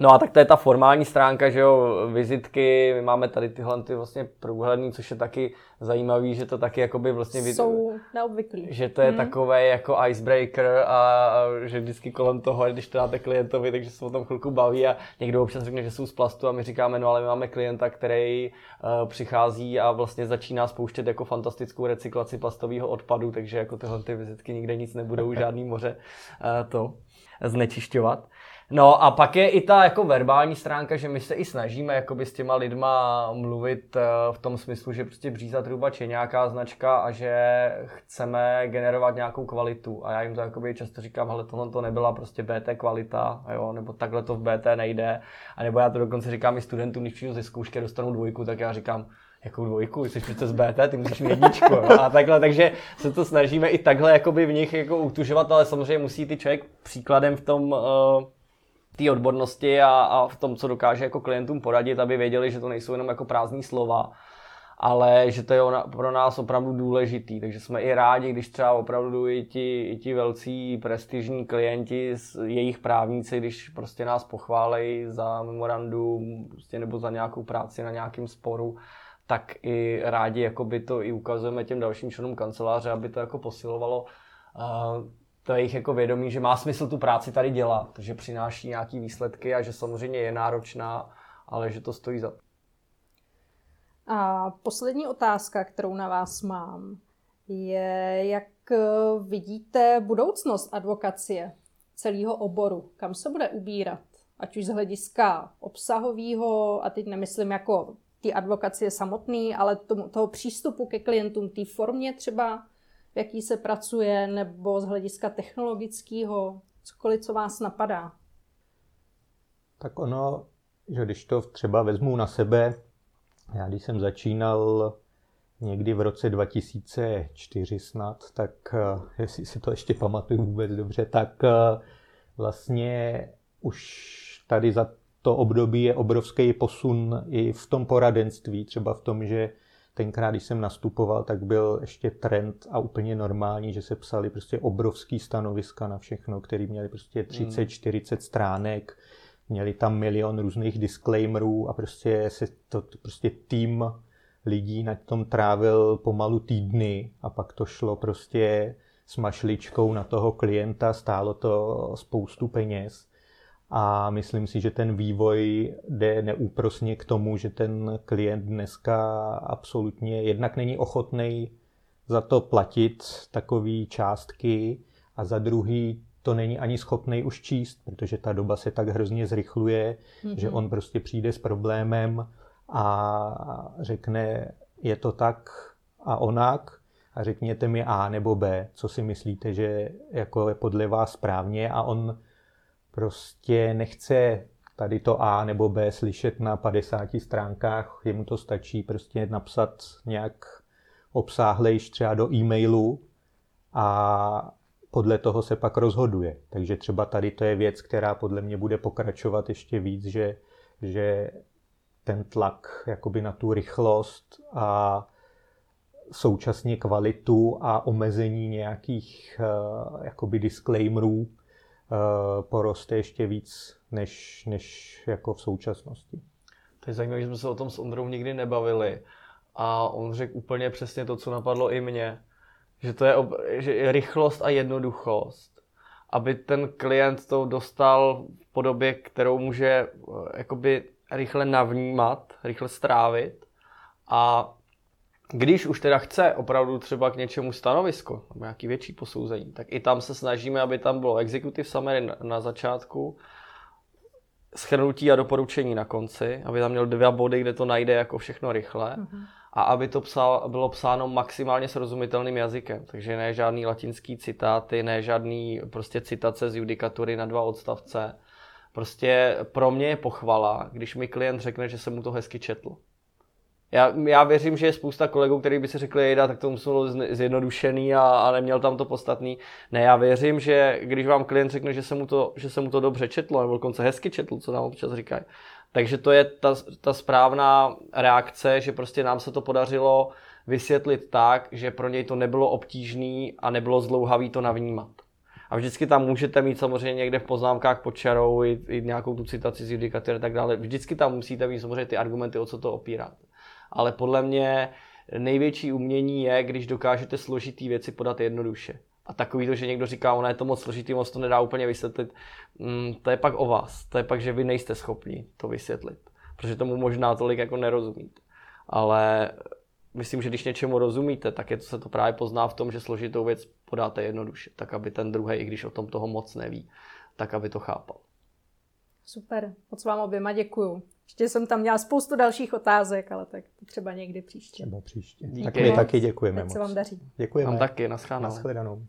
No a tak to je ta formální stránka, že jo, vizitky, my máme tady tyhle ty vlastně průhledný, což je taky zajímavý, že to taky jakoby vlastně... Jsou neobvyklý. Že to je hmm. takové jako icebreaker a, a, že vždycky kolem toho, když to dáte klientovi, takže se o tom chvilku baví a někdo občas řekne, že jsou z plastu a my říkáme, no ale my máme klienta, který uh, přichází a vlastně začíná spouštět jako fantastickou recyklaci plastového odpadu, takže jako tyhle ty vizitky nikde nic nebudou, žádný moře uh, to znečišťovat. No a pak je i ta jako verbální stránka, že my se i snažíme jakoby s těma lidma mluvit eh, v tom smyslu, že prostě Bříza Trubač je nějaká značka a že chceme generovat nějakou kvalitu. A já jim to jakoby často říkám, ale tohle to nebyla prostě BT kvalita, jo, nebo takhle to v BT nejde. A nebo já to dokonce říkám i studentům, když přijdu ze zkoušky dostanu dvojku, tak já říkám, jakou dvojku, jsi přece z BT, ty musíš mít jedničku. Jo? A takhle, takže se to snažíme i takhle jakoby v nich jako utužovat, ale samozřejmě musí ty člověk příkladem v tom uh, té odbornosti a, a v tom, co dokáže jako klientům poradit, aby věděli, že to nejsou jenom jako prázdné slova, ale že to je pro nás opravdu důležitý. Takže jsme i rádi, když třeba opravdu i ti, i ti velcí prestižní klienti, jejich právníci, když prostě nás pochválejí za memorandum prostě nebo za nějakou práci na nějakém sporu, tak i rádi jakoby to i ukazujeme těm dalším členům kanceláře, aby to jako posilovalo uh, to jejich jako vědomí, že má smysl tu práci tady dělat, že přináší nějaký výsledky a že samozřejmě je náročná, ale že to stojí za to. A poslední otázka, kterou na vás mám, je, jak vidíte budoucnost advokacie celého oboru, kam se bude ubírat, ať už z hlediska obsahového, a teď nemyslím jako ty advokacie samotný, ale tomu, toho přístupu ke klientům, té formě třeba, v jaký se pracuje, nebo z hlediska technologického, cokoliv, co vás napadá. Tak ono, že když to třeba vezmu na sebe, já když jsem začínal někdy v roce 2004 snad, tak eh, jestli si to ještě pamatuju vůbec dobře, tak eh, vlastně už tady za to období je obrovský posun i v tom poradenství, třeba v tom, že tenkrát, když jsem nastupoval, tak byl ještě trend a úplně normální, že se psali prostě obrovský stanoviska na všechno, který měli prostě 30-40 hmm. stránek, měli tam milion různých disclaimerů a prostě se to, to prostě tým lidí na tom trávil pomalu týdny a pak to šlo prostě s mašličkou na toho klienta, stálo to spoustu peněz. A myslím si, že ten vývoj jde neúprosně k tomu, že ten klient dneska absolutně jednak není ochotný za to platit takové částky a za druhý to není ani schopný už číst, protože ta doba se tak hrozně zrychluje, mm-hmm. že on prostě přijde s problémem a řekne, je to tak a onak a řekněte mi A nebo B, co si myslíte, že jako je podle vás správně a on prostě nechce tady to A nebo B slyšet na 50 stránkách, jemu to stačí prostě napsat nějak obsáhlejš třeba do e-mailu a podle toho se pak rozhoduje. Takže třeba tady to je věc, která podle mě bude pokračovat ještě víc, že, že ten tlak jakoby na tu rychlost a současně kvalitu a omezení nějakých uh, jakoby disclaimerů poroste ještě víc než, než jako v současnosti. To je zajímavé, že jsme se o tom s Ondrou nikdy nebavili a on řekl úplně přesně to, co napadlo i mě, že to je, ob- že rychlost a jednoduchost, aby ten klient to dostal v podobě, kterou může eh, jakoby rychle navnímat, rychle strávit a když už teda chce opravdu třeba k něčemu stanovisko, nebo nějaký větší posouzení, tak i tam se snažíme, aby tam bylo executive summary na, začátku, schrnutí a doporučení na konci, aby tam měl dva body, kde to najde jako všechno rychle mm-hmm. a aby to psal, bylo psáno maximálně srozumitelným jazykem. Takže ne žádný latinský citáty, ne žádný prostě citace z judikatury na dva odstavce, Prostě pro mě je pochvala, když mi klient řekne, že jsem mu to hezky četl. Já, já věřím, že je spousta kolegů, kteří by si řekli, jejda, tak to muselo zjednodušený a, a neměl tam to podstatný. Ne, já věřím, že když vám klient řekne, že se mu to, že se mu to dobře četlo, nebo dokonce hezky četl, co nám občas říkají, takže to je ta, ta správná reakce, že prostě nám se to podařilo vysvětlit tak, že pro něj to nebylo obtížný a nebylo zlouhavý to navnímat. A vždycky tam můžete mít samozřejmě někde v poznámkách pod čarou i, i nějakou tu citaci z judikatury a tak dále. Vždycky tam musíte mít samozřejmě ty argumenty, o co to opírat. Ale podle mě největší umění je, když dokážete složitý věci podat jednoduše. A takový to, že někdo říká, ono je to moc složitý, moc to nedá úplně vysvětlit, mm, to je pak o vás. To je pak, že vy nejste schopni to vysvětlit. Protože tomu možná tolik jako nerozumíte. Ale myslím, že když něčemu rozumíte, tak je to, se to právě pozná v tom, že složitou věc podáte jednoduše, tak aby ten druhý, i když o tom toho moc neví, tak aby to chápal. Super, moc vám oběma děkuju. Ještě jsem tam měla spoustu dalších otázek, ale tak to třeba někdy příště. Třeba příště. Díky. Tak my taky děkujeme Teď moc. se vám daří. Děkujeme. Vám taky, naschledanou. naschledanou.